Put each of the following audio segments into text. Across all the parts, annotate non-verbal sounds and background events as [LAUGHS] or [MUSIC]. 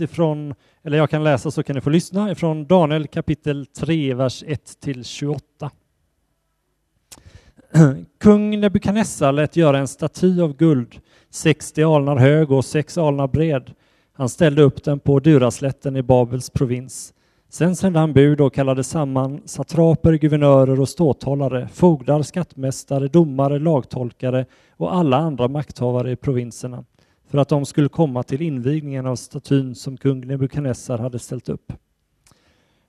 ifrån, eller jag kan läsa så kan ni få lyssna, ifrån Daniel kapitel 3, vers 1 till 28. [CLEARS THROAT] Kung Nebukadnessar lät göra en staty av guld, 60 alnar hög och 6 alnar bred. Han ställde upp den på Duraslätten i Babels provins. Sen sände han bud och kallade samman satraper, guvernörer och ståthållare, fogdar, skattmästare, domare, lagtolkare och alla andra makthavare i provinserna för att de skulle komma till invigningen av statyn som kung Nebukadnessar hade ställt upp.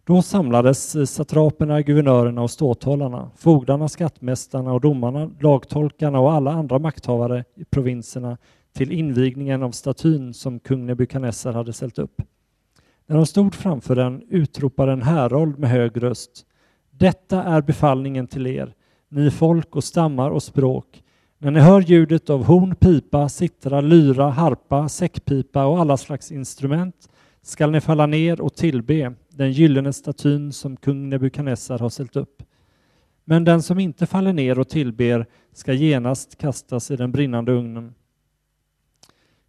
Då samlades eh, satraperna, guvernörerna och ståthållarna, fogdarna, skattmästarna och domarna, lagtolkarna och alla andra makthavare i provinserna till invigningen av statyn som kung Nebukadnessar hade ställt upp. När de stod framför den utropade en härold med hög röst. Detta är befallningen till er, ni folk och stammar och språk. När ni hör ljudet av horn, pipa, sittra, lyra, harpa, säckpipa och alla slags instrument skall ni falla ner och tillbe den gyllene statyn som kung Nebukadnessar har ställt upp. Men den som inte faller ner och tillber ska genast kastas i den brinnande ugnen.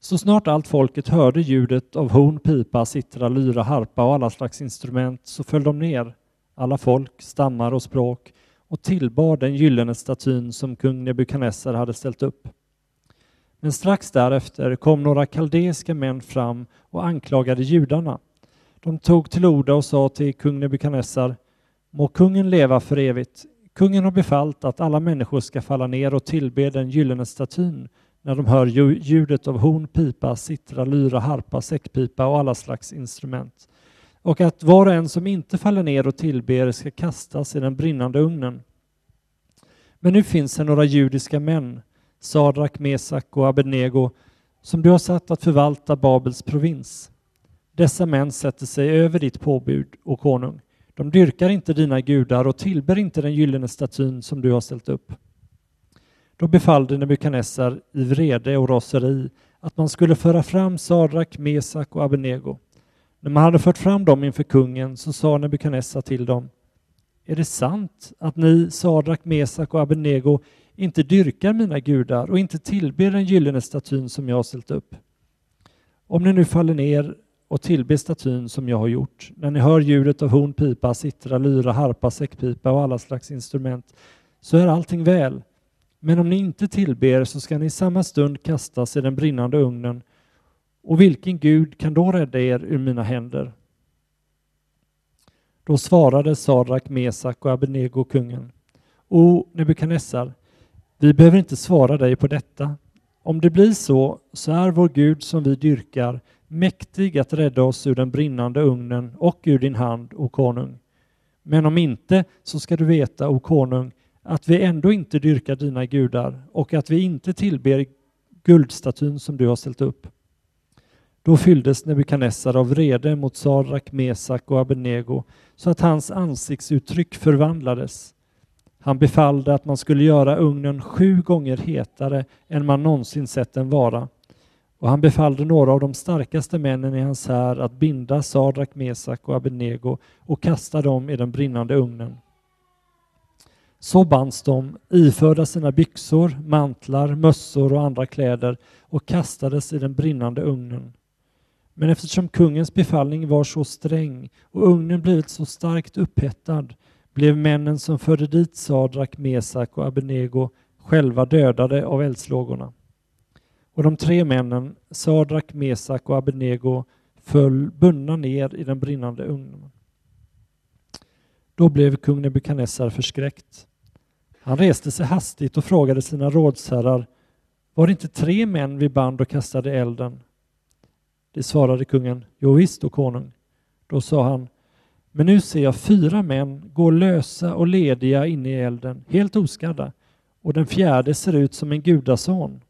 Så snart allt folket hörde ljudet av horn, pipa, sittra, lyra, harpa och alla slags instrument så föll de ner, alla folk, stammar och språk, och tillbad den gyllene statyn som kung Nebukadnessar hade ställt upp. Men strax därefter kom några kaldeiska män fram och anklagade judarna. De tog till orda och sa till kung Nebukadnessar, må kungen leva för evigt. Kungen har befallt att alla människor ska falla ner och tillbe den gyllene statyn när de hör ljudet av horn, pipa, sittra, lyra, harpa, säckpipa och alla slags instrument. Och att var och en som inte faller ner och tillber ska kastas i den brinnande ugnen. Men nu finns det några judiska män, Sadrak, Mesak och Abednego, som du har satt att förvalta Babels provins. Dessa män sätter sig över ditt påbud, och konung. De dyrkar inte dina gudar och tillber inte den gyllene statyn som du har ställt upp. Då befallde Nebukadnessar i vrede och raseri att man skulle föra fram Sadrak, Mesak och Abednego. När man hade fört fram dem inför kungen så sa Nebukadnessar till dem Är det sant att ni, Sadrak, Mesak och Abednego, inte dyrkar mina gudar och inte tillber den gyllene statyn som jag har ställt upp? Om ni nu faller ner och tillber statyn som jag har gjort, när ni hör ljudet av horn, pipa, sittra, lyra, harpa, säckpipa och alla slags instrument, så är allting väl. Men om ni inte tillber så ska ni i samma stund kastas i den brinnande ugnen. Och vilken Gud kan då rädda er ur mina händer? Då svarade Sadrak, Mesak och Abednego kungen. O Nebukadnessar, vi behöver inte svara dig på detta. Om det blir så, så är vår Gud som vi dyrkar mäktig att rädda oss ur den brinnande ugnen och ur din hand, o konung. Men om inte, så ska du veta, o konung, att vi ändå inte dyrkar dina gudar och att vi inte tillber guldstatyn som du har ställt upp. Då fylldes Nebukadnessar av vrede mot Sadrak, Mesak och Abednego så att hans ansiktsuttryck förvandlades. Han befallde att man skulle göra ugnen sju gånger hetare än man någonsin sett den vara. Och han befallde några av de starkaste männen i hans här att binda Sadrak, Mesak och Abednego och kasta dem i den brinnande ugnen. Så bands de, iförda sina byxor, mantlar, mössor och andra kläder och kastades i den brinnande ugnen. Men eftersom kungens befallning var så sträng och ugnen blivit så starkt upphettad blev männen som förde dit Sadrak, Mesak och Abednego själva dödade av eldslågorna. Och de tre männen, Sadrak, Mesak och Abednego, föll bundna ner i den brinnande ugnen. Då blev kung Nebukadnessar förskräckt. Han reste sig hastigt och frågade sina rådsherrar, var det inte tre män vi band och kastade elden? Det svarade kungen, jo visst, och konung. Då sa han, men nu ser jag fyra män gå lösa och lediga inne i elden, helt oskadda, och den fjärde ser ut som en gudason.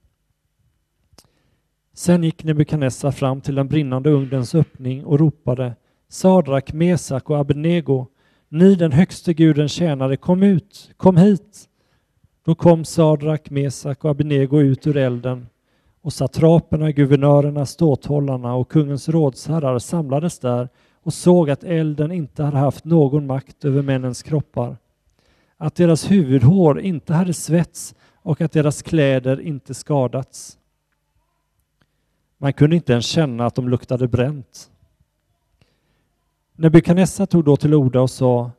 Sen gick Nebukadnessar fram till den brinnande ugnens öppning och ropade Sadrak, Mesak och Abednego, ni den högste gudens tjänare, kom ut, kom hit. Då kom Sadrak, Mesak och Abednego ut ur elden och satraperna, guvernörerna, ståthållarna och kungens rådsherrar samlades där och såg att elden inte hade haft någon makt över männens kroppar, att deras huvudhår inte hade svetts och att deras kläder inte skadats. Man kunde inte ens känna att de luktade bränt. Nebukadnessar tog då till orda och sa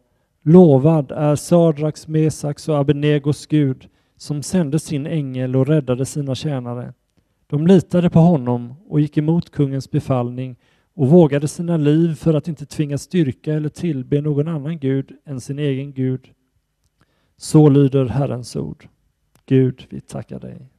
Lovad är Sadraks, Mesaks och Abenegos Gud som sände sin ängel och räddade sina tjänare. De litade på honom och gick emot kungens befallning och vågade sina liv för att inte tvingas styrka eller tillbe någon annan gud än sin egen Gud. Så lyder Herrens ord. Gud, vi tackar dig.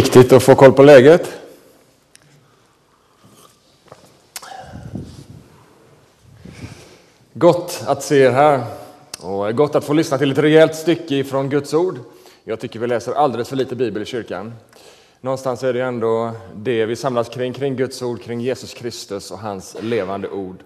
Viktigt att få koll på läget. Gott att se er här och gott att få lyssna till ett rejält stycke från Guds ord. Jag tycker vi läser alldeles för lite bibel i kyrkan. Någonstans är det ändå det vi samlas kring, kring Guds ord, kring Jesus Kristus och hans levande ord.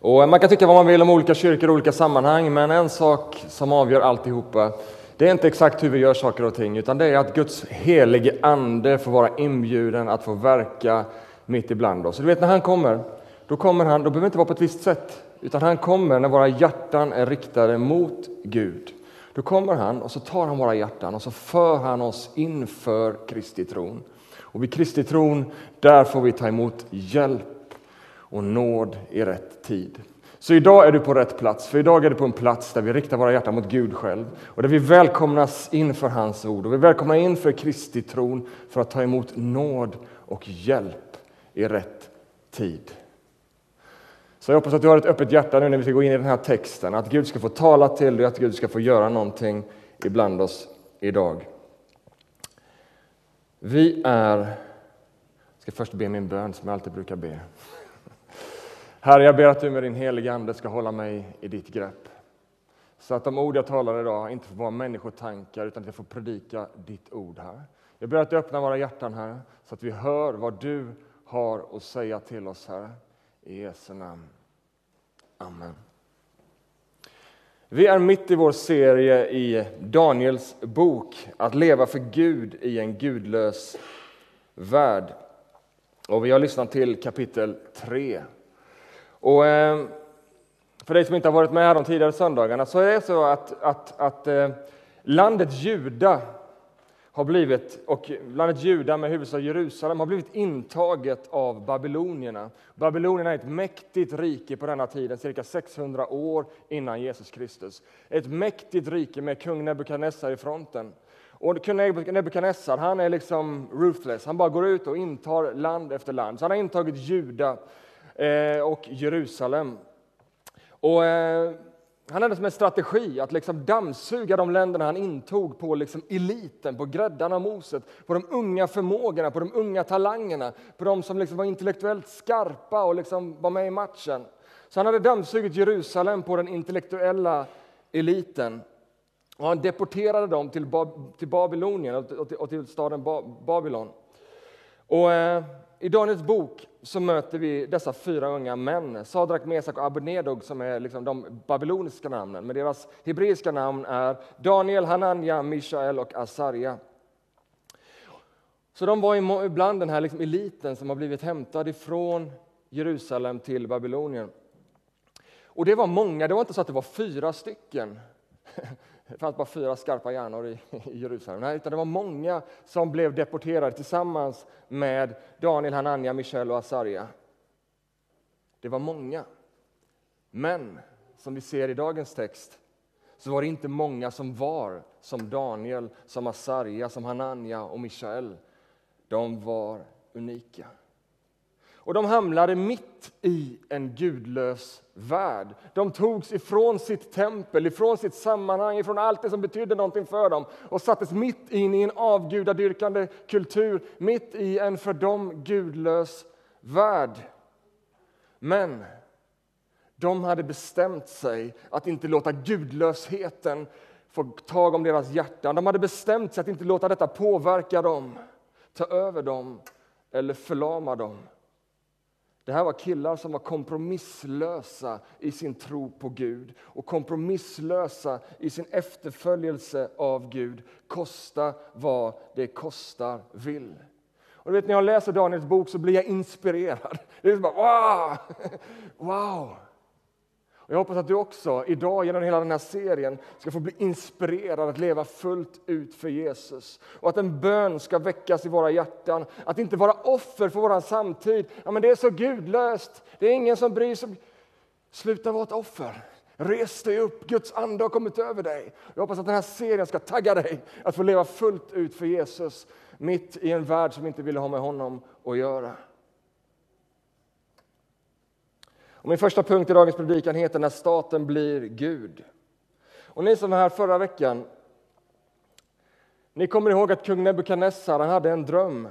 Och man kan tycka vad man vill om olika kyrkor och olika sammanhang, men en sak som avgör alltihopa det är inte exakt hur vi gör saker och ting, utan det är att Guds helige ande får vara inbjuden att få verka mitt ibland oss. Du vet, när han kommer, då kommer han, då behöver det inte vara på ett visst sätt, utan han kommer när våra hjärtan är riktade mot Gud. Då kommer han och så tar han våra hjärtan och så för han oss inför Kristi tron. Och vid Kristi tron, där får vi ta emot hjälp och nåd i rätt tid. Så idag är du på rätt plats, för idag är du på en plats där vi riktar våra hjärtan mot Gud själv och där vi välkomnas inför hans ord och vi välkomnar inför Kristi tron för att ta emot nåd och hjälp i rätt tid. Så jag hoppas att du har ett öppet hjärta nu när vi ska gå in i den här texten, att Gud ska få tala till dig, att Gud ska få göra någonting ibland oss idag. Vi är, jag ska först be min bön som jag alltid brukar be. Herre, jag ber att du med din heliga Ande ska hålla mig i ditt grepp. Så att de ord jag talar idag inte får vara människotankar, utan att jag får predika ditt ord, här. Jag ber att du öppnar våra hjärtan, här, så att vi hör vad du har att säga till oss, här. I Jesu namn. Amen. Vi är mitt i vår serie i Daniels bok, Att leva för Gud i en gudlös värld. Och vi har lyssnat till kapitel 3. Och ehm, för dig som inte har varit med här de tidigare söndagarna så är det så att, att, att eh, landet Juda har blivit, och landet Juda med huvudstad Jerusalem har blivit intaget av babylonierna. Babylonierna är ett mäktigt rike på denna tiden, cirka 600 år innan Jesus Kristus. Ett mäktigt rike med kung Nebukadnessar i fronten. Och kung Nebukadnessar, han är liksom ruthless, han bara går ut och intar land efter land. Så han har intagit Juda Eh, och Jerusalem. Och, eh, han hade som en strategi att liksom dammsuga de länderna han intog på liksom eliten, på gräddan av moset, på de unga förmågorna, på de unga talangerna, på de som liksom var intellektuellt skarpa och liksom var med i matchen. Så han hade dammsugit Jerusalem på den intellektuella eliten. Och han deporterade dem till, till Babylonien och till, och till staden ba Babylon. Och, eh, i Daniels bok så möter vi dessa fyra unga män, Sadrak, Mesak och Abednego som är liksom de babyloniska namnen, men deras hebreiska namn är Daniel, Hanania, Mishael och Asarja. Så de var ibland den här liksom eliten som har blivit hämtad ifrån Jerusalem till Babylonien. Och det var många, det var inte så att det var fyra stycken. Det fanns bara fyra skarpa hjärnor i, Jerusalem. Nej, utan det var många som blev deporterade tillsammans med Daniel, Hanania, Michel och Asarja. Det var många. Men som vi ser i dagens text så var det inte många som var som Daniel, som Asarja, som Hanania och Michael. De var unika. Och de hamnade mitt i en gudlös värld. De togs ifrån sitt tempel, ifrån sitt sammanhang, ifrån allt det som betydde någonting för dem och sattes mitt in i en avgudadyrkande kultur, mitt i en för dem gudlös värld. Men de hade bestämt sig att inte låta gudlösheten få tag om deras hjärtan. De hade bestämt sig att inte låta detta påverka dem, ta över dem eller förlama dem. Det här var killar som var kompromisslösa i sin tro på Gud och kompromisslösa i sin efterföljelse av Gud, kosta vad det kostar vill. Och vet, när jag läser Daniels bok så blir jag inspirerad. Det är bara wow! [LAUGHS] wow. Och jag hoppas att du också idag genom hela den här serien ska få bli inspirerad att leva fullt ut för Jesus. Och att en bön ska väckas i våra hjärtan. Att inte vara offer för vår samtid. Ja, men det är så gudlöst. Det är ingen som bryr sig. Sluta vara ett offer. Res dig upp, Guds ande har kommit över dig. Jag hoppas att den här serien ska tagga dig att få leva fullt ut för Jesus mitt i en värld som inte vill ha med honom att göra. Och min första punkt i dagens predikan heter När staten blir Gud. Och ni som var här förra veckan, ni kommer ihåg att kung Nebukadnessar hade en dröm.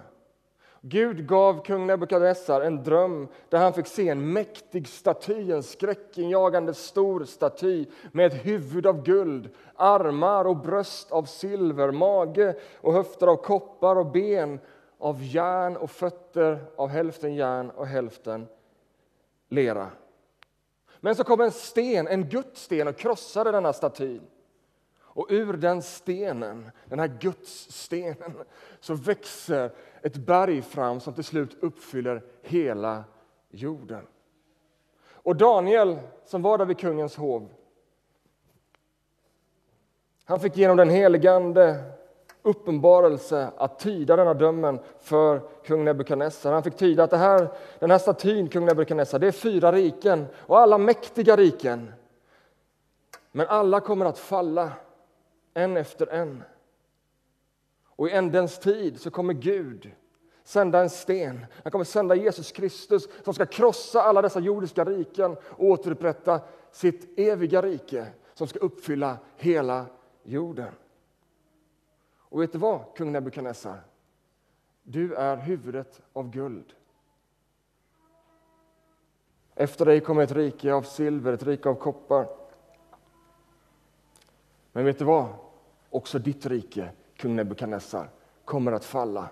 Gud gav kung Nebukadnessar en dröm där han fick se en mäktig staty, en skräckinjagande stor staty med ett huvud av guld, armar och bröst av silver, mage och höfter av koppar och ben av järn och fötter av hälften järn och hälften lera. Men så kom en sten, en gudssten, och krossade denna statyn. Och ur den stenen, den här gudsstenen, så växer ett berg fram som till slut uppfyller hela jorden. Och Daniel, som var där vid kungens hov, han fick genom den heligande uppenbarelse att tyda denna dömen för kung Nebukadnessar. Han fick tyda att det här, den här statyn, kung Nebukadnessar, det är fyra riken och alla mäktiga riken. Men alla kommer att falla, en efter en. Och i ändens tid så kommer Gud sända en sten. Han kommer sända Jesus Kristus som ska krossa alla dessa jordiska riken och återupprätta sitt eviga rike som ska uppfylla hela jorden. Och vet du vad, kung Nebukadnessar? Du är huvudet av guld. Efter dig kommer ett rike av silver, ett rike av koppar. Men vet du vad? Också ditt rike, kung Nebukadnessar, kommer att falla.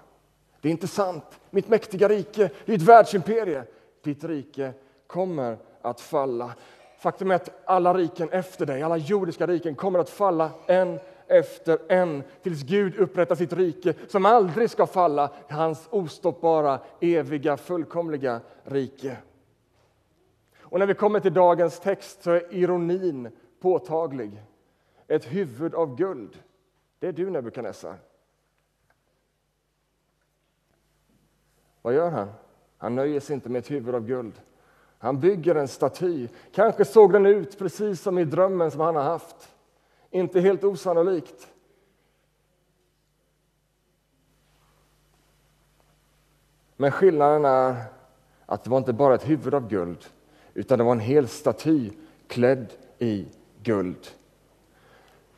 Det är inte sant. Mitt mäktiga rike, ditt världsimperie, ditt rike kommer att falla. Faktum är att alla riken efter dig, alla jordiska riken, kommer att falla en efter en tills Gud upprättar sitt rike som aldrig ska falla, hans ostoppbara, eviga, fullkomliga rike. Och när vi kommer till dagens text så är ironin påtaglig. Ett huvud av guld, det är du Nebukadnessar. Vad gör han? Han nöjer sig inte med ett huvud av guld. Han bygger en staty. Kanske såg den ut precis som i drömmen som han har haft. Inte helt osannolikt. Men skillnaden är att det var inte bara ett huvud av guld utan det var en hel staty klädd i guld.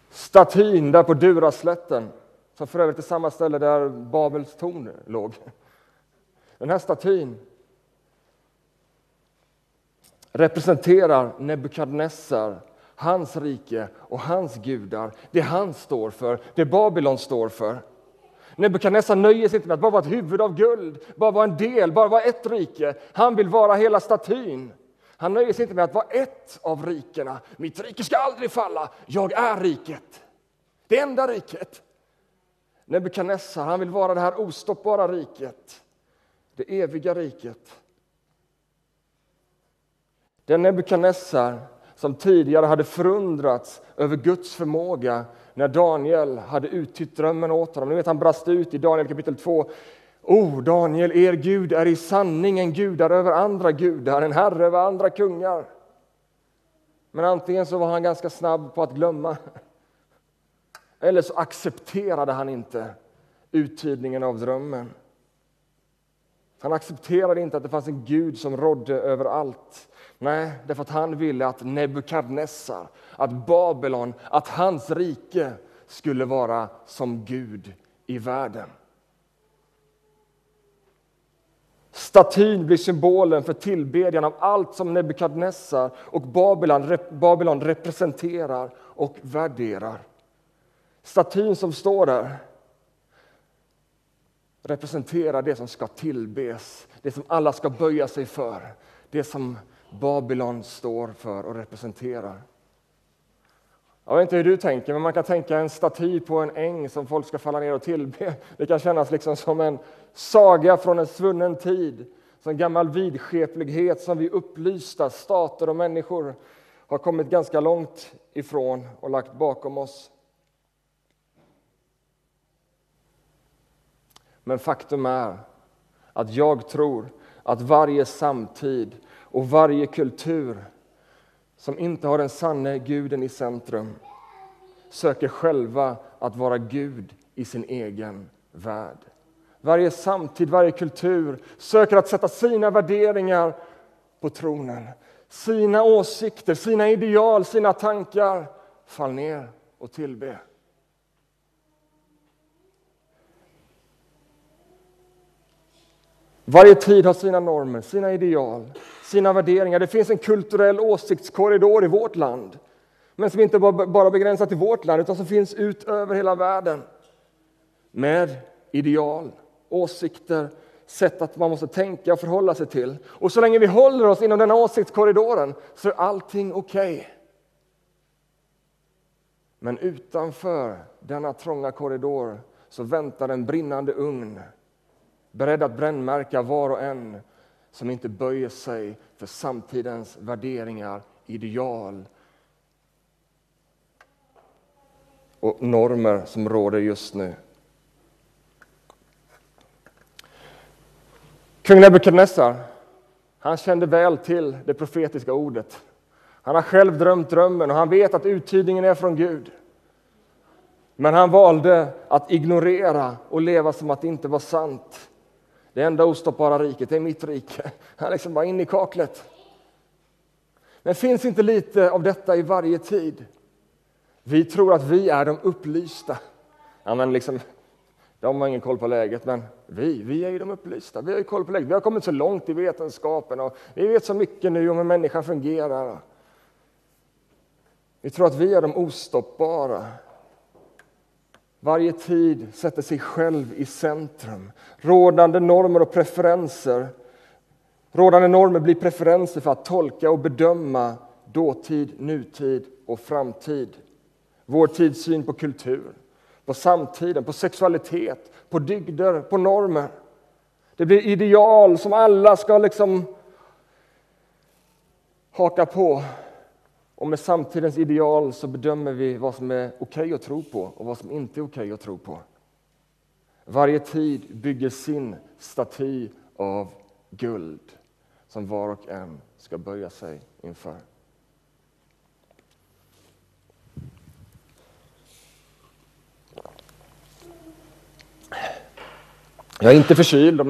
Statyn där på Duraslätten, som för övrigt är samma ställe där Babels torn låg. Den här statyn representerar Nebukadnessar hans rike och hans gudar, det han står för, det Babylon står för. Nebukadnessar nöjer sig inte med att bara vara ett huvud av guld, bara vara en del, bara vara ett rike. Han vill vara hela statyn. Han nöjer sig inte med att vara ett av rikena. Mitt rike ska aldrig falla, jag är riket. Det enda riket. Nebukadnessar, han vill vara det här ostoppbara riket. Det eviga riket. Den Nebukadnessar som tidigare hade förundrats över Guds förmåga när Daniel hade uttytt drömmen åt honom. Ni vet, han brast ut i Daniel kapitel 2. O, Daniel, er Gud är i sanning en gudar över andra gudar, en herre över andra kungar. Men antingen så var han ganska snabb på att glömma eller så accepterade han inte uttydningen av drömmen. Han accepterade inte att det fanns en Gud som rådde över allt. Nej, därför att han ville att Nebukadnessar, att Babylon, att hans rike skulle vara som Gud i världen. Statyn blir symbolen för tillbedjan av allt som Nebukadnessar och Babylon, Babylon representerar och värderar. Statyn som står där representerar det som ska tillbes, det som alla ska böja sig för, det som Babylon står för och representerar. Jag vet inte hur du tänker, men man kan tänka en staty på en äng som folk ska falla ner och tillbe. Det kan kännas liksom som en saga från en svunnen tid, som gammal vidskeplighet som vi upplysta stater och människor har kommit ganska långt ifrån och lagt bakom oss. Men faktum är att jag tror att varje samtid och varje kultur som inte har den sanne guden i centrum söker själva att vara Gud i sin egen värld. Varje samtid, varje kultur söker att sätta sina värderingar på tronen. Sina åsikter, sina ideal, sina tankar. Fall ner och tillbe. Varje tid har sina normer, sina ideal, sina värderingar. Det finns en kulturell åsiktskorridor i vårt land, men som inte bara begränsar till vårt land, utan som finns ut över hela världen. Med ideal, åsikter, sätt att man måste tänka och förhålla sig till. Och så länge vi håller oss inom denna åsiktskorridoren så är allting okej. Okay. Men utanför denna trånga korridor så väntar en brinnande ugn beredd att brännmärka var och en som inte böjer sig för samtidens värderingar, ideal och normer som råder just nu. Kung Nebukadnessar, han kände väl till det profetiska ordet. Han har själv drömt drömmen och han vet att uttydningen är från Gud. Men han valde att ignorera och leva som att det inte var sant. Det enda ostoppbara riket är mitt rike. [LAUGHS] Han liksom bara in i kaklet. Men finns inte lite av detta i varje tid? Vi tror att vi är de upplysta. Ja, men liksom, de har ingen koll på läget, men vi, vi är ju de upplysta. Vi har ju koll på läget. Vi har kommit så långt i vetenskapen och vi vet så mycket nu om hur människan fungerar. Vi tror att vi är de ostoppbara. Varje tid sätter sig själv i centrum. Rådande normer och preferenser Rådande normer blir preferenser för att tolka och bedöma dåtid, nutid och framtid. Vår tids syn på kultur, på samtiden, på sexualitet, på dygder, på normer. Det blir ideal som alla ska liksom haka på och med samtidens ideal så bedömer vi vad som är okej okay att tro på och vad som inte är okej okay att tro på. Varje tid bygger sin staty av guld som var och en ska böja sig inför. Jag är inte förkyld,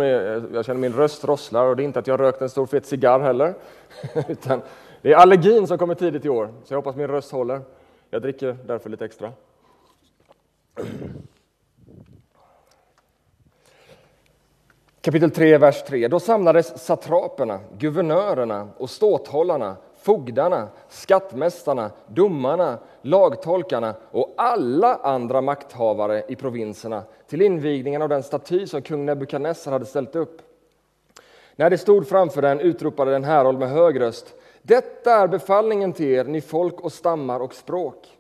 jag känner min röst rosslar och det är inte att jag rökt en stor fet cigarr heller. [LAUGHS] Utan det är allergin som kommer tidigt i år, så jag hoppas min röst håller. Jag dricker därför lite extra. Kapitel 3, vers 3. Då samlades satraperna, guvernörerna och ståthållarna, fogdarna, skattmästarna, domarna, lagtolkarna och alla andra makthavare i provinserna till invigningen av den staty som kung Nebukadnessar hade ställt upp. När de stod framför den utropade den härold med hög röst detta är befallningen till er, ni folk och stammar och språk.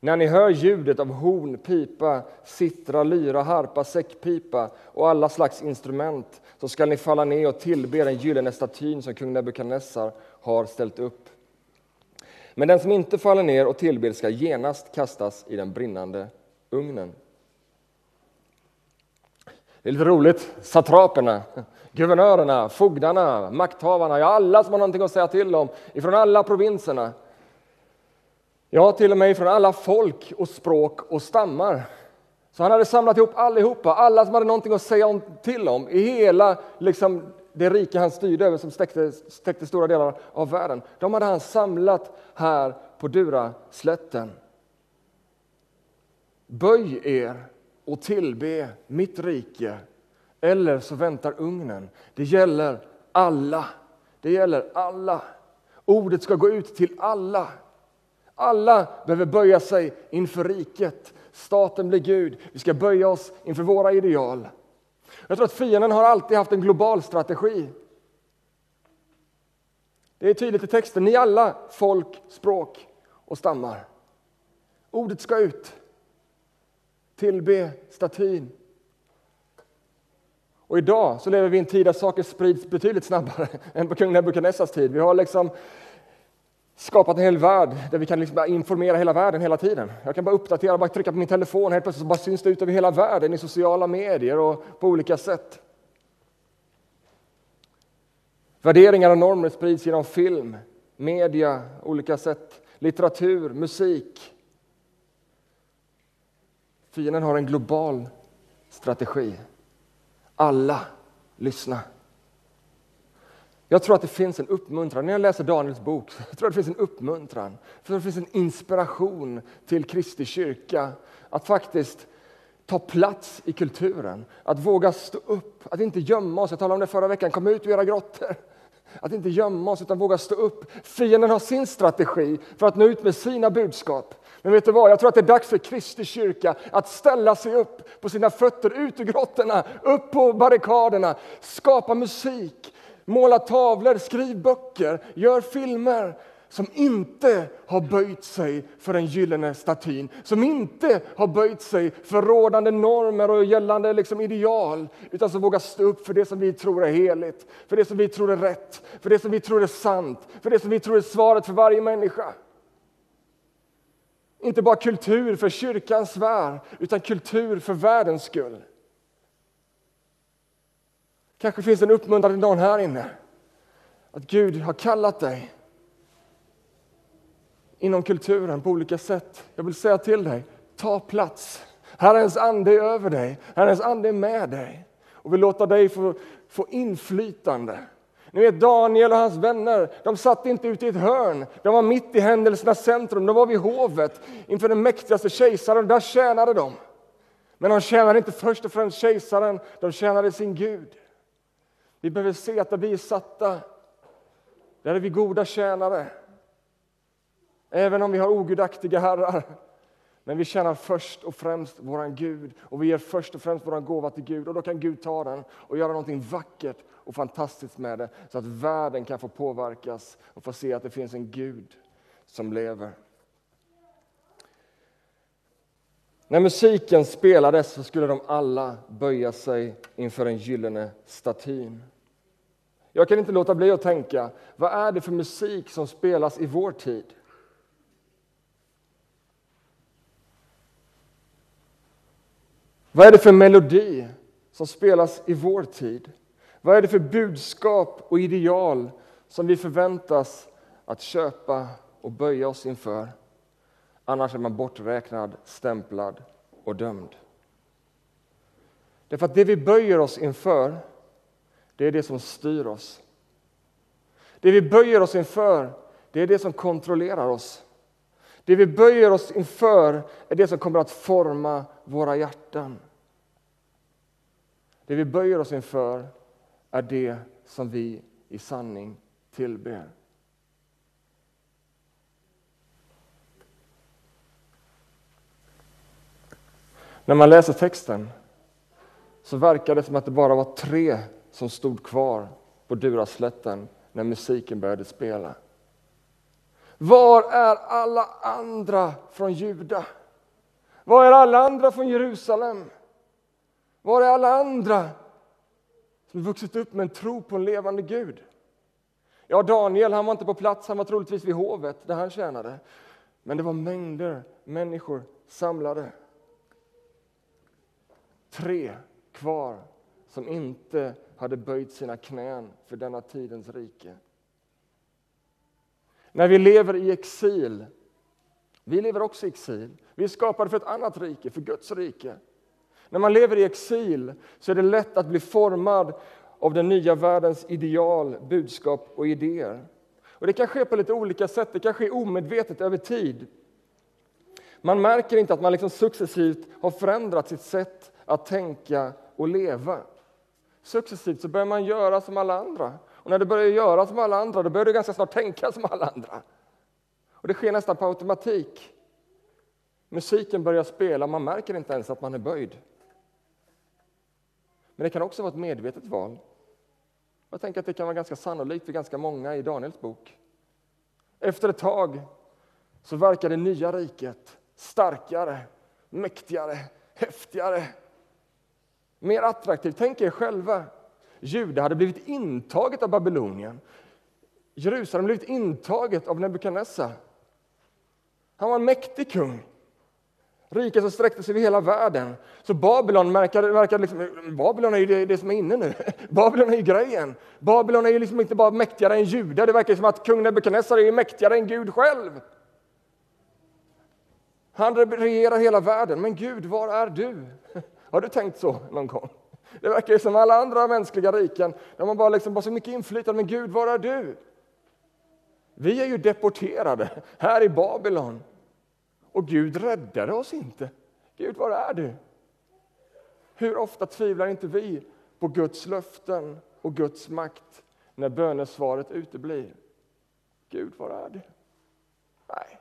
När ni hör ljudet av horn, pipa, sittra, lyra, harpa, säckpipa och alla slags instrument så skall ni falla ner och tillbe den gyllene statyn som kung Nebukadnessar har ställt upp. Men den som inte faller ner och tillber ska genast kastas i den brinnande ugnen. Det är lite roligt, satraperna, guvernörerna, fogdarna, makthavarna, ja alla som har någonting att säga till om ifrån alla provinserna. Ja, till och med ifrån alla folk och språk och stammar. Så han hade samlat ihop allihopa, alla som hade någonting att säga till om i hela liksom, det rike han styrde över som stäckte, stäckte stora delar av världen. De hade han samlat här på Duraslätten. Böj er och tillbe mitt rike eller så väntar ugnen. Det gäller alla. Det gäller alla. Ordet ska gå ut till alla. Alla behöver böja sig inför riket. Staten blir Gud. Vi ska böja oss inför våra ideal. Jag tror att fienden har alltid haft en global strategi. Det är tydligt i texten. Ni alla, folk, språk och stammar. Ordet ska ut. Tillbe statyn. Och idag så lever vi i en tid där saker sprids betydligt snabbare [LAUGHS] än på kung Nebukadnessars tid. Vi har liksom skapat en hel värld där vi kan liksom informera hela världen hela tiden. Jag kan bara uppdatera, bara trycka på min telefon, helt plötsligt bara syns det ut över hela världen i sociala medier och på olika sätt. Värderingar och normer sprids genom film, media, olika sätt, litteratur, musik. Fienden har en global strategi. Alla lyssna. Jag tror att det finns en uppmuntran. När jag läser Daniels bok [LAUGHS] jag tror att det finns en uppmuntran. För det finns en inspiration till Kristi kyrka att faktiskt ta plats i kulturen. Att våga stå upp, att inte gömma oss. Jag talade om det förra veckan. Kom ut ur era grottor. Att inte gömma oss utan våga stå upp. Fienden har sin strategi för att nå ut med sina budskap. Men vet du vad, jag tror att det är dags för Kristi kyrka att ställa sig upp på sina fötter, ut ur grottorna, upp på barrikaderna, skapa musik, måla tavlor, skriv böcker, gör filmer som inte har böjt sig för den gyllene statyn, som inte har böjt sig för rådande normer och gällande liksom ideal, utan som vågar stå upp för det som vi tror är heligt, för det som vi tror är rätt, för det som vi tror är sant, för det som vi tror är svaret för varje människa. Inte bara kultur för kyrkans värld, utan kultur för världens skull. Kanske finns en uppmuntran till någon här inne. Att Gud har kallat dig inom kulturen på olika sätt. Jag vill säga till dig, ta plats. Herrens ande är över dig, Herrens ande är med dig och vill låta dig få, få inflytande. Ni vet Daniel och hans vänner, de satt inte ute i ett hörn. De var mitt i händelsernas centrum, de var vid hovet inför den mäktigaste kejsaren. Där tjänade de. Men de tjänade inte först och främst kejsaren, de tjänade sin Gud. Vi behöver se att där vi är satta, där är vi goda tjänare. Även om vi har ogudaktiga herrar. Men vi tjänar först och främst våran Gud och vi ger först och främst våran gåva till Gud och då kan Gud ta den och göra någonting vackert och fantastiskt med det så att världen kan få påverkas och få se att det finns en Gud som lever. När musiken spelades så skulle de alla böja sig inför den gyllene statyn. Jag kan inte låta bli att tänka, vad är det för musik som spelas i vår tid? Vad är det för melodi som spelas i vår tid? Vad är det för budskap och ideal som vi förväntas att köpa och böja oss inför? Annars är man borträknad, stämplad och dömd. Därför att det vi böjer oss inför, det är det som styr oss. Det vi böjer oss inför, det är det som kontrollerar oss. Det vi böjer oss inför är det som kommer att forma våra hjärtan. Det vi böjer oss inför är det som vi i sanning tillber. När man läser texten så verkar det som att det bara var tre som stod kvar på Duraslätten när musiken började spela. Var är alla andra från Juda? Var är alla andra från Jerusalem? Var är alla andra som vuxit upp med en tro på en levande Gud? Ja, Daniel han var inte på plats, han var troligtvis vid hovet där han tjänade. Men det var mängder människor samlade. Tre kvar som inte hade böjt sina knän för denna tidens rike. När vi lever i exil, vi lever också i exil. Vi är skapade för ett annat rike, för Guds rike. När man lever i exil så är det lätt att bli formad av den nya världens ideal, budskap och idéer. Och det kan ske på lite olika sätt, det kan ske omedvetet över tid. Man märker inte att man liksom successivt har förändrat sitt sätt att tänka och leva. Successivt så börjar man göra som alla andra. Och när du börjar göra som alla andra, då börjar du ganska snart tänka som alla andra. Och det sker nästan på automatik. Musiken börjar spela, man märker inte ens att man är böjd. Men det kan också vara ett medvetet val. Jag tänker att det kan vara ganska sannolikt för ganska många i Daniels bok. Efter ett tag så verkar det nya riket starkare, mäktigare, häftigare, mer attraktivt. Tänk er själva. Juda hade blivit intaget av Babylonien. Jerusalem blivit intaget av Nebukadnessar. Han var en mäktig kung. Riket som sträckte sig över hela världen. Så Babylon verkar, verkar liksom, Babylon är ju det, det, som är inne nu. [LAUGHS] Babylon är ju grejen. Babylon är ju liksom inte bara mäktigare än judar. Det verkar som att kung Nebukadnessar är mäktigare än Gud själv. Han regerar hela världen. Men Gud, var är du? [LAUGHS] Har du tänkt så någon gång? Det verkar ju som alla andra mänskliga riken. De har bara, liksom, bara så mycket inflytande. Men Gud, var är du? Vi är ju deporterade här i Babylon. Och Gud räddade oss inte. Gud, var är du? Hur ofta tvivlar inte vi på Guds löften och Guds makt när bönesvaret uteblir? Gud, var är du? Nej,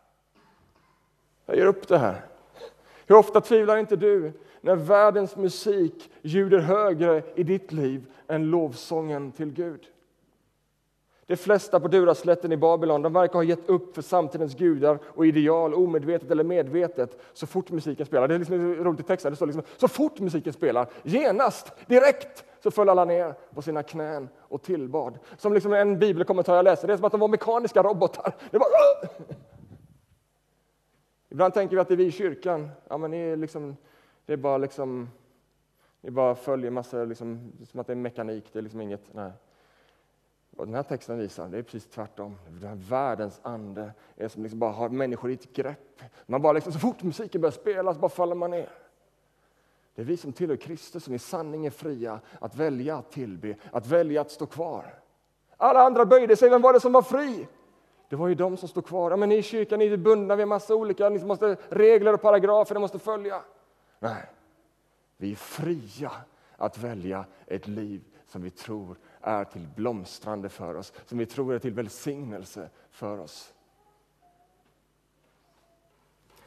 jag ger upp det här. Hur ofta tvivlar inte du när världens musik ljuder högre i ditt liv än lovsången till Gud? De flesta på Duraslätten i Babylon de verkar ha gett upp för samtidens gudar och ideal, omedvetet eller medvetet, så fort musiken spelar. Det är liksom roligt i texten, det står liksom, så fort musiken spelar, genast, direkt, så föll alla ner på sina knän och tillbad. Som liksom en bibelkommentar jag läste, det är som att de var mekaniska robotar. Det var... [LAUGHS] Ibland tänker vi att det är vi i kyrkan, ja men det är liksom, det är bara liksom, ni bara följer massa, liksom, som att det är mekanik, det är liksom inget, nej. Vad den här texten visar, det är precis tvärtom. Den här världens ande är som liksom bara har människor i ett grepp. Man bara liksom, så fort musiken börjar spelas bara faller man ner. Det är vi som tillhör Kristus som i sanning är fria att välja att tillbe, att välja att stå kvar. Alla andra böjde sig, vem var det som var fri? Det var ju de som stod kvar. Ja, men ni i kyrkan ni är bundna vid en massa olika ni måste, regler och paragrafer ni måste följa. Nej, vi är fria att välja ett liv som vi tror är till blomstrande för oss, som vi tror är till välsignelse för oss.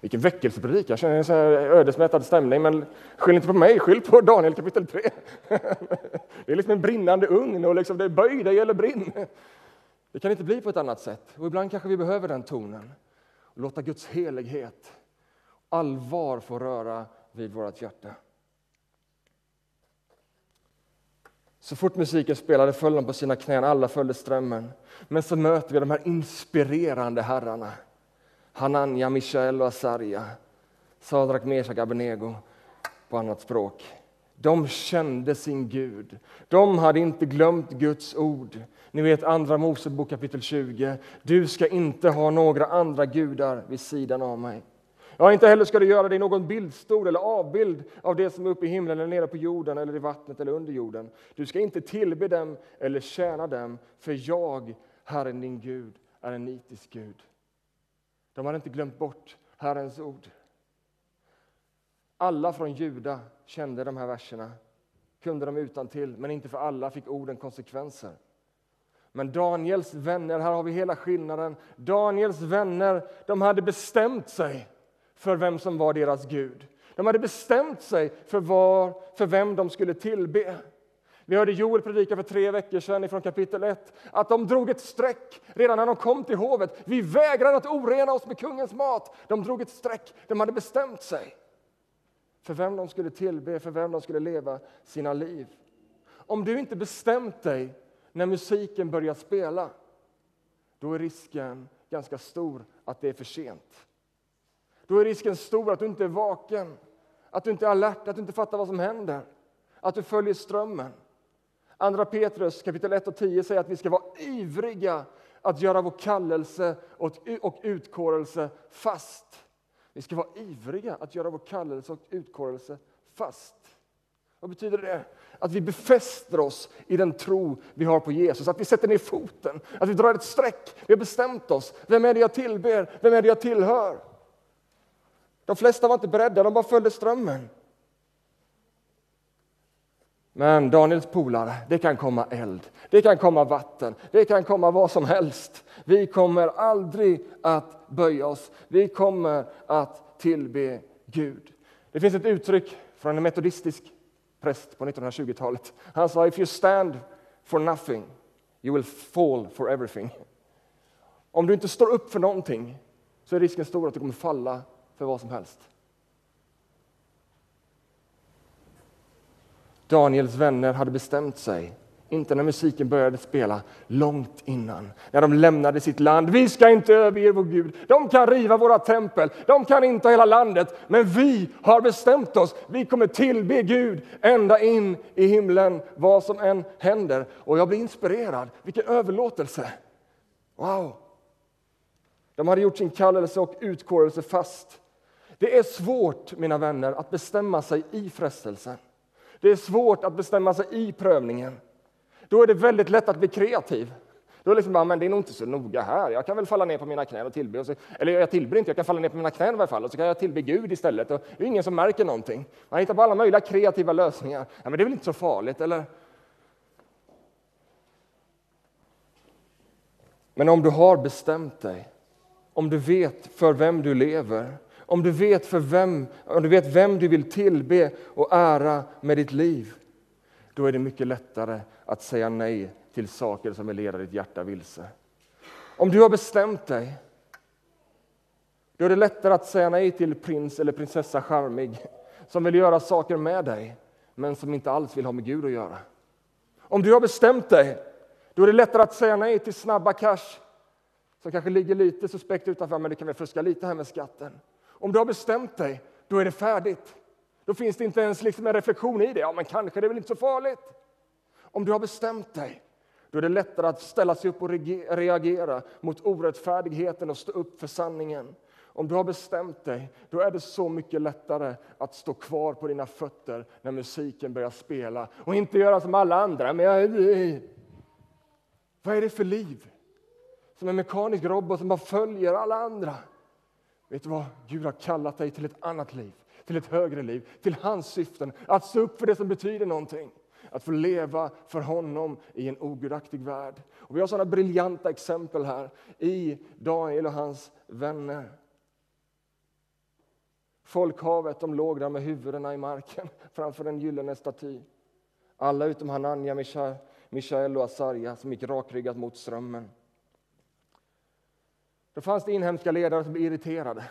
Vilken väckelsepredikan, jag känner en så här ödesmättad stämning, men skyll inte på mig, skyll på Daniel kapitel 3. [LAUGHS] Det är liksom en brinnande ugn och liksom det är böj dig eller brinn. Det kan inte bli på ett annat sätt. Och ibland kanske vi behöver den tonen. Låta Guds helighet, allvar få röra vid vårt hjärta. Så fort musiken spelade föll de på sina knän, alla följde strömmen. Men så möter vi de här inspirerande herrarna. Hananja, Mishael och Asarja. Sadrak, Meshach, Abednego på annat språk. De kände sin Gud. De hade inte glömt Guds ord. Ni vet Andra Mosebok kapitel 20. Du ska inte ha några andra gudar vid sidan av mig. Ja, inte heller ska du göra dig någon bildstol eller avbild av det som är uppe i himlen eller nere på jorden eller i vattnet eller under jorden. Du ska inte tillbe dem eller tjäna dem, för jag, Herren din Gud, är en nitisk Gud. De hade inte glömt bort Herrens ord. Alla från Juda kände de här verserna, kunde dem utan till, men inte för alla fick orden konsekvenser. Men Daniels vänner, här har vi hela skillnaden. Daniels vänner, de hade bestämt sig för vem som var deras Gud. De hade bestämt sig för, var, för vem de skulle tillbe. Vi hörde Joel predika för tre veckor sedan från kapitel 1 att de drog ett streck redan när de kom till hovet. Vi vägrar att orena oss med kungens mat. De drog ett streck. De hade bestämt sig för vem de skulle tillbe, för vem de skulle leva sina liv. Om du inte bestämt dig när musiken börjar spela, då är risken ganska stor att det är för sent. Då är risken stor att du inte är vaken, att du inte är alert, att du inte fattar vad som händer, att du följer strömmen. Andra Petrus kapitel 1 och 10 säger att vi ska vara ivriga att göra vår kallelse och utkårelse fast. Vi ska vara ivriga att göra vår kallelse och utkårelse fast. Vad betyder det? Att vi befäster oss i den tro vi har på Jesus, att vi sätter ner foten, att vi drar ett streck. Vi har bestämt oss. Vem är det jag tillber? Vem är det jag tillhör? De flesta var inte beredda, de bara följde strömmen. Men Daniels polare, det kan komma eld, det kan komma vatten, det kan komma vad som helst. Vi kommer aldrig att böja oss. Vi kommer att tillbe Gud. Det finns ett uttryck från en metodistisk präst på 1920-talet. Han sa if you stand for nothing you will fall for everything. Om du inte står upp för någonting så är risken stor att du kommer falla för vad som helst. Daniels vänner hade bestämt sig, inte när musiken började spela, långt innan, när de lämnade sitt land. Vi ska inte överge vår Gud. De kan riva våra tempel, de kan inta hela landet, men vi har bestämt oss. Vi kommer tillbe Gud ända in i himlen, vad som än händer. Och jag blir inspirerad. Vilken överlåtelse! Wow! De hade gjort sin kallelse och utkårelse fast. Det är svårt, mina vänner, att bestämma sig i frestelsen. Det är svårt att bestämma sig i prövningen. Då är det väldigt lätt att bli kreativ. Då är det liksom bara, men det är nog inte så noga här. Jag kan väl falla ner på mina knän och tillbe. Så, eller jag tillber inte, jag kan falla ner på mina knän i alla fall. Och så kan jag tillbe Gud istället. Och det är ingen som märker någonting. Man hittar på alla möjliga kreativa lösningar. Ja, men det är väl inte så farligt, eller? Men om du har bestämt dig, om du vet för vem du lever, om du vet, för vem, om du vet vem du vill tillbe och ära med ditt liv, då är det mycket lättare att säga nej till saker som vill leda ditt hjärta vilse. Om du har bestämt dig, då är det lättare att säga nej till prins eller prinsessa Charmig som vill göra saker med dig, men som inte alls vill ha med Gud att göra. Om du har bestämt dig, då är det lättare att säga nej till snabba cash som kanske ligger lite suspekt utanför, men du kan väl fuska lite här med skatten. Om du har bestämt dig, då är det färdigt. Då finns det inte ens liksom en reflektion i det. Ja, men kanske det är väl inte så farligt. Om du har bestämt dig, då är det lättare att ställa sig upp och reagera mot orättfärdigheten och stå upp för sanningen. Om du har bestämt dig, då är det så mycket lättare att stå kvar på dina fötter när musiken börjar spela och inte göra som alla andra. Men jag... Vad är det för liv? Som en mekanisk robot som bara följer alla andra. Vet du vad? Gud har kallat dig till ett annat liv, till ett högre liv, till hans syften. Att stå upp för det som betyder någonting. Att få leva för honom i en ogudaktig värld. Och vi har sådana briljanta exempel här i Daniel och hans vänner. Folkhavet de låg där med huvudena i marken [LAUGHS] framför en gyllene staty. Alla utom Hananja, Mishael och Asarja som gick rakryggat mot strömmen. Då fanns det inhemska ledare som blev irriterade.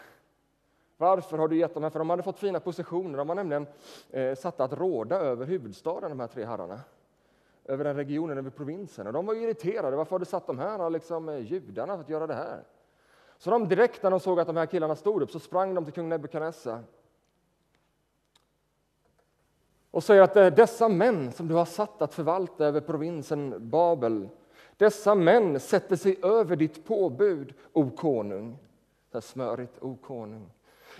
Varför har du gett dem här? För de hade fått fina positioner. De var nämligen eh, satta att råda över huvudstaden, de här tre herrarna. Över den regionen, över provinsen. Och de var irriterade. Varför har du satt de här, liksom, eh, judarna, för att göra det här? Så de direkt när de såg att de här killarna stod upp så sprang de till kung Nebukadnessar och säger att det är dessa män som du har satt att förvalta över provinsen Babel dessa män sätter sig över ditt påbud, o konung. Så smörigt, o konung.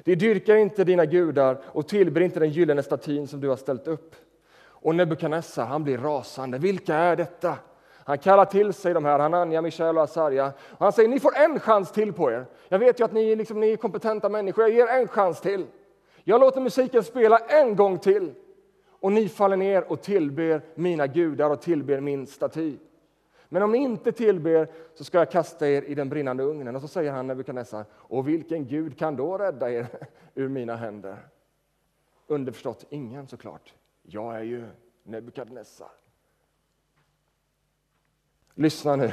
De dyrkar inte dina gudar och tillber inte den gyllene statyn som du har ställt upp. Och Nebukadnessar, han blir rasande. Vilka är detta? Han kallar till sig de här, Hanania, Mishael och Asarja. Och han säger, ni får en chans till på er. Jag vet ju att ni, liksom, ni är kompetenta människor, jag ger en chans till. Jag låter musiken spela en gång till. Och ni faller ner och tillber mina gudar och tillber min staty. Men om ni inte tillber så ska jag kasta er i den brinnande ugnen. Och så säger han Nebukadnessar, och vilken Gud kan då rädda er [LAUGHS] ur mina händer? Underförstått ingen såklart. Jag är ju Nebukadnessar. Lyssna nu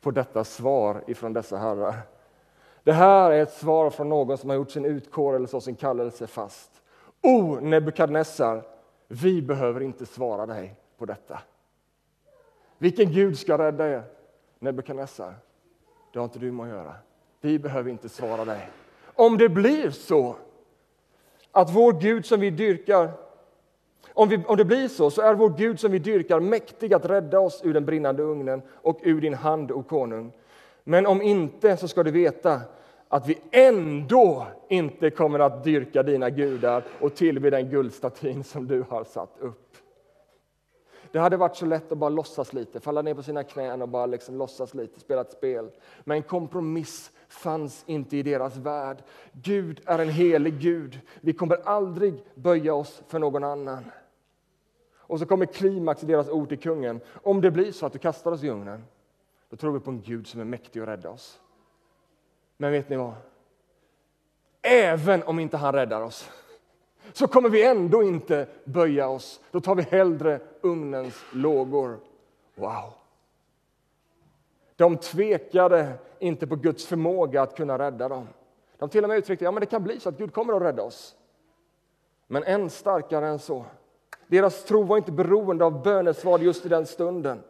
på detta svar ifrån dessa herrar. Det här är ett svar från någon som har gjort sin utkårelse och sin kallelse fast. O Nebukadnessar, vi behöver inte svara dig på detta. Vilken Gud ska rädda er? Nebukadnessar, det har inte du med att göra. Vi behöver inte svara dig. Om det blir så att vår Gud som vi dyrkar om, vi, om det blir så, så är vår Gud som vi dyrkar mäktig att rädda oss ur den brinnande ugnen och ur din hand, o konung. Men om inte, så ska du veta att vi ändå inte kommer att dyrka dina gudar och tillbe den guldstatyn som du har satt upp. Det hade varit så lätt att bara låtsas lite, falla ner på sina knän och bara liksom låtsas lite, spela ett spel. Men kompromiss fanns inte i deras värld. Gud är en helig Gud. Vi kommer aldrig böja oss för någon annan. Och så kommer klimax i deras ord till kungen. Om det blir så att du kastar oss i ugnen, då tror vi på en Gud som är mäktig att rädda oss. Men vet ni vad? Även om inte han räddar oss så kommer vi ändå inte böja oss. Då tar vi hellre ugnens lågor. Wow! De tvekade inte på Guds förmåga att kunna rädda dem. De till och med uttryckte ja, men det kan bli så att Gud kommer att rädda oss. Men än starkare än så. Deras tro var inte beroende av bönesvar just i den stunden.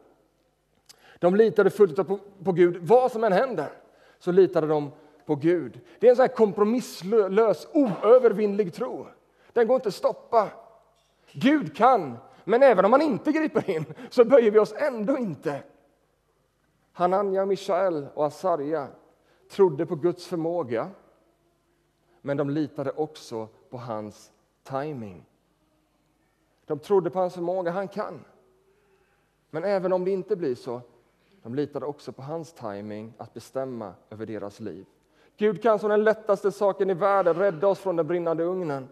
De litade fullt ut på, på Gud. Vad som än händer så litade de på Gud. Det är en sån här kompromisslös, oövervinnlig tro. Den går inte att stoppa. Gud kan, men även om han inte griper in så böjer vi oss ändå inte. Hananja, Mishael och Asarja trodde på Guds förmåga men de litade också på hans timing. De trodde på hans förmåga, han kan. Men även om det inte blir så, de litade också på hans timing att bestämma över deras liv. Gud kan som den lättaste saken i världen rädda oss från den brinnande ugnen.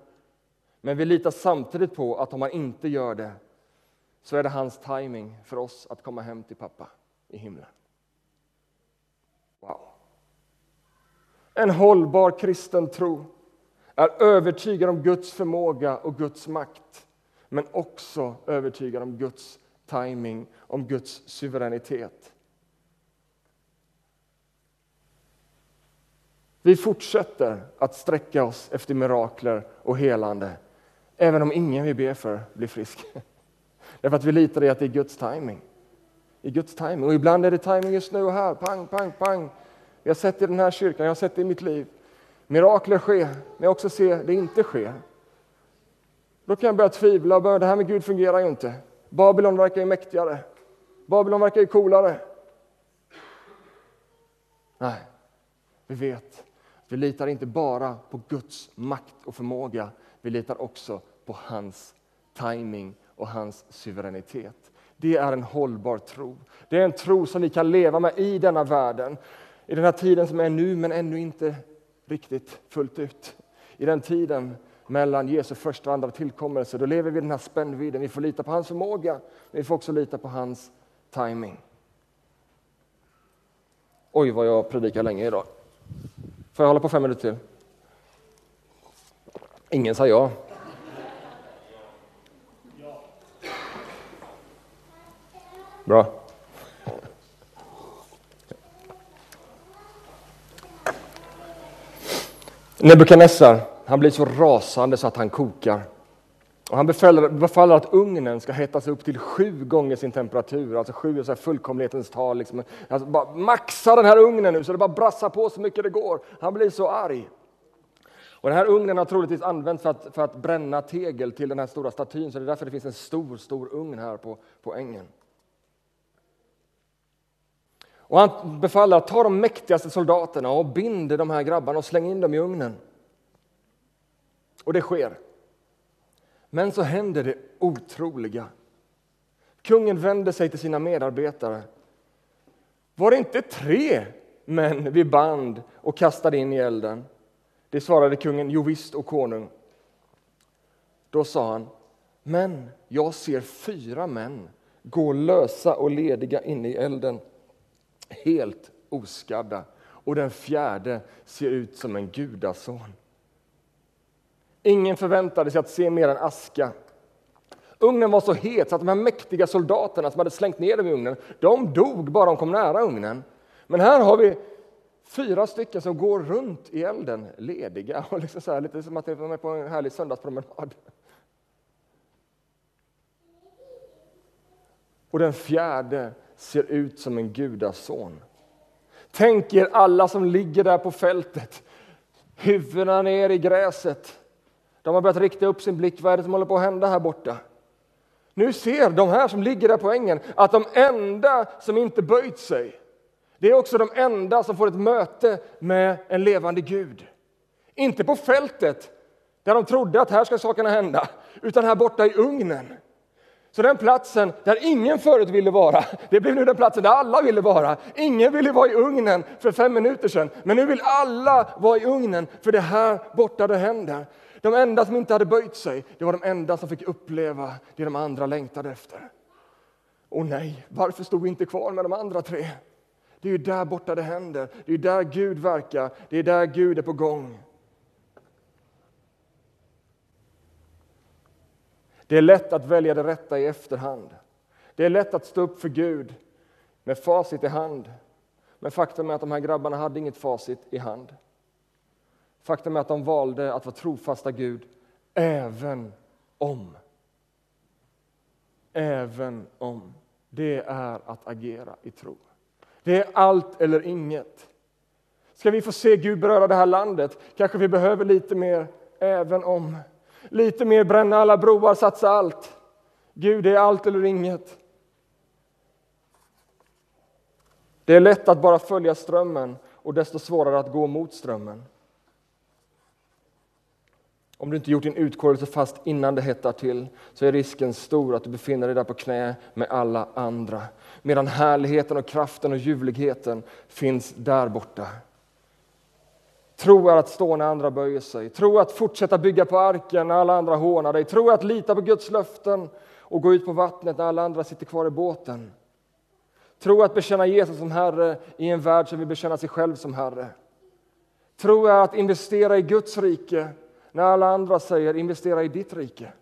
Men vi litar samtidigt på att om han inte gör det så är det hans timing för oss att komma hem till pappa i himlen. Wow. En hållbar kristen tro är övertygad om Guds förmåga och Guds makt men också övertygad om Guds timing, om Guds suveränitet. Vi fortsätter att sträcka oss efter mirakler och helande även om ingen vi ber för blir frisk. [LAUGHS] Därför att vi litar i att det är Guds timing. I Guds timing. Och ibland är det timing just nu och här. Pang, pang, pang. Jag har sett det i den här kyrkan, jag har sett det i mitt liv. Mirakler sker, men jag också ser det inte ske. Då kan jag börja tvivla och börja, det här med Gud fungerar ju inte. Babylon verkar ju mäktigare. Babylon verkar ju coolare. Nej, vi vet. Vi litar inte bara på Guds makt och förmåga. Vi litar också på hans timing och hans suveränitet. Det är en hållbar tro. Det är en tro som vi kan leva med i denna världen. I den här tiden som är nu, men ännu inte riktigt fullt ut. I den tiden mellan Jesu första och andra tillkommelse, då lever vi i den här spännvidden. Vi får lita på hans förmåga, men vi får också lita på hans timing. Oj, vad jag predikar länge idag. Får jag hålla på fem minuter till? Ingen sa ja. Bra. Nebukadnessar, han blir så rasande så att han kokar. Och han befaller, befaller, att ugnen ska hettas upp till sju gånger sin temperatur, alltså sju är så fullkomlighetens tal. Liksom. Alltså bara maxa den här ugnen nu så det bara brassar på så mycket det går. Han blir så arg. Och den här ugnen har troligtvis använts för att, för att bränna tegel till den här stora statyn, så det är därför det finns en stor, stor ugn här på, på ängen. Och han befaller att ta de mäktigaste soldaterna och binder de här grabbarna och slänger in dem i ugnen. Och det sker. Men så händer det otroliga. Kungen vänder sig till sina medarbetare. Var det inte tre män vi band och kastade in i elden? Det svarade kungen, jo visst, och konung. Då sa han, men jag ser fyra män gå lösa och lediga inne i elden, helt oskadda, och den fjärde ser ut som en gudason. Ingen förväntade sig att se mer än aska. Ugnen var så het så att de här mäktiga soldaterna som hade slängt ner dem i ugnen, de dog bara de kom nära ugnen. Men här har vi fyra stycken som går runt i elden, lediga, [LAUGHS] och liksom så här, lite som att de är på en härlig söndagspromenad. Och den fjärde ser ut som en gudason. Tänk er alla som ligger där på fältet, huvudena ner i gräset. De har börjat rikta upp sin blick. Vad är det som håller på att hända här borta? Nu ser de här som ligger där på ängen att de enda som inte böjt sig, det är också de enda som får ett möte med en levande Gud. Inte på fältet, där de trodde att här ska sakerna hända, utan här borta i ugnen. Så den platsen där ingen förut ville vara, det blev nu den platsen där alla ville vara. Ingen ville vara i ugnen för fem minuter sedan, men nu vill alla vara i ugnen för det här borta det händer. De enda som inte hade böjt sig, det var de enda som fick uppleva det de andra längtade efter. Och nej, varför stod vi inte kvar med de andra tre? Det är ju där borta det händer. Det är där Gud verkar. Det är där Gud är på gång. Det är lätt att välja det rätta i efterhand. Det är lätt att stå upp för Gud med facit i hand. Men faktum är att de här grabbarna hade inget facit i hand. Faktum är att de valde att vara trofasta Gud även om. Även om. Det är att agera i tro. Det är allt eller inget. Ska vi få se Gud beröra det här landet kanske vi behöver lite mer även om. Lite mer bränna alla broar, satsa allt. Gud är allt eller inget. Det är lätt att bara följa strömmen och desto svårare att gå mot strömmen. Om du inte gjort din utkårelse fast innan det hettar till så är risken stor att du befinner dig där på knä med alla andra. Medan härligheten och kraften och ljuvligheten finns där borta. Tro är att stå när andra böjer sig. Tro att fortsätta bygga på arken när alla andra hånar dig. Tro att lita på Guds löften och gå ut på vattnet när alla andra sitter kvar i båten. Tro att bekänna Jesus som Herre i en värld som vill bekänna sig själv som Herre. Tro är att investera i Guds rike när alla andra säger investera i ditt rike.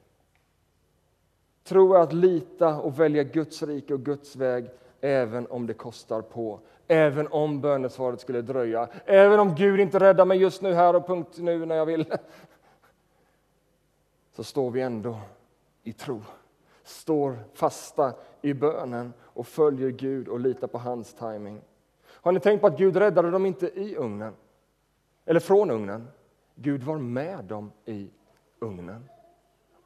Tro är att lita och välja Guds rike och Guds väg även om det kostar på. Även om bönesvaret skulle dröja. Även om Gud inte räddar mig just nu, här och punkt nu när jag vill. Så står vi ändå i tro. Står fasta i bönen och följer Gud och litar på hans timing. Har ni tänkt på att Gud räddade dem inte i ugnen? Eller från ugnen? Gud var med dem i ugnen.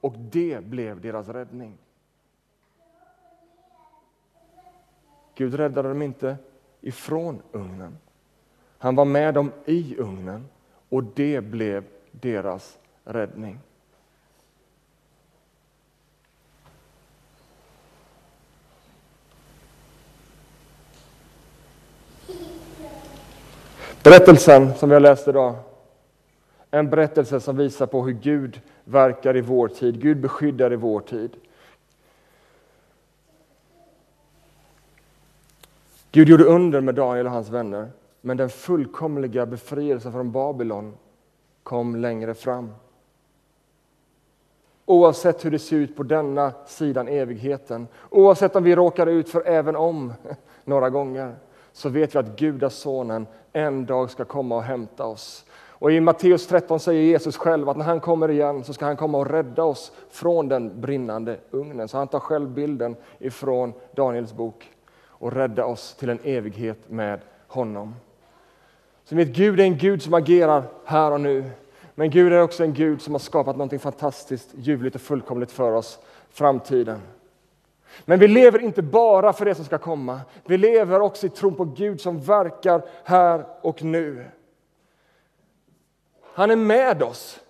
Och det blev deras räddning. Gud räddade dem inte ifrån ugnen. Han var med dem i ugnen och det blev deras räddning. Berättelsen som vi har läst idag en berättelse som visar på hur Gud verkar i vår tid. Gud beskyddar i vår tid. Gud gjorde under med Daniel och hans vänner, men den fullkomliga befrielsen från Babylon kom längre fram. Oavsett hur det ser ut på denna sidan evigheten, oavsett om vi råkar ut för även om [LAUGHS] några gånger, så vet vi att Gudasonen en dag ska komma och hämta oss. Och I Matteus 13 säger Jesus själv att när han kommer igen så ska han komma och rädda oss från den brinnande ugnen. Så han tar själv bilden ifrån Daniels bok och rädda oss till en evighet med honom. Så vet, Gud är en Gud som agerar här och nu. Men Gud är också en Gud som har skapat något fantastiskt, ljuvligt och fullkomligt för oss, framtiden. Men vi lever inte bara för det som ska komma. Vi lever också i tron på Gud som verkar här och nu. Han är med oss.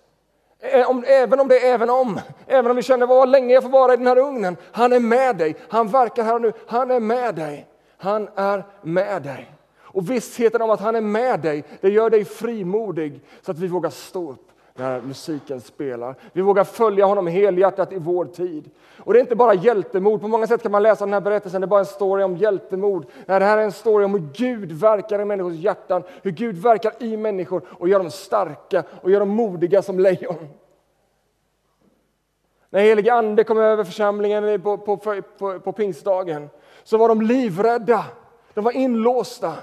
Även om det är även om, även om vi känner vad länge jag får vara i den här ugnen. Han är med dig, han verkar här och nu, han är med dig. Han är med dig. Och vissheten om att han är med dig, det gör dig frimodig så att vi vågar stå upp när musiken spelar. Vi vågar följa honom helhjärtat i vår tid. Och det är inte bara hjältemod. På många sätt kan man läsa den här berättelsen, det är bara en story om hjältemod. Nej, det här är en story om hur Gud verkar i människors hjärtan, hur Gud verkar i människor och gör dem starka och gör dem modiga som lejon. När helige Ande kom över församlingen på, på, på, på pingstdagen så var de livrädda. De var inlåsta.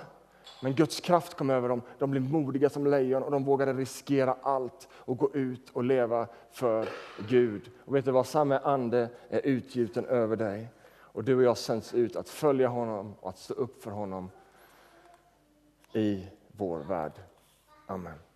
Men Guds kraft kom över dem. De blev modiga som lejon och de vågade riskera allt och gå ut och leva för Gud. Och vet du vad? Samma ande är utgjuten över dig. Och du och jag sänds ut att följa honom och att stå upp för honom i vår värld. Amen.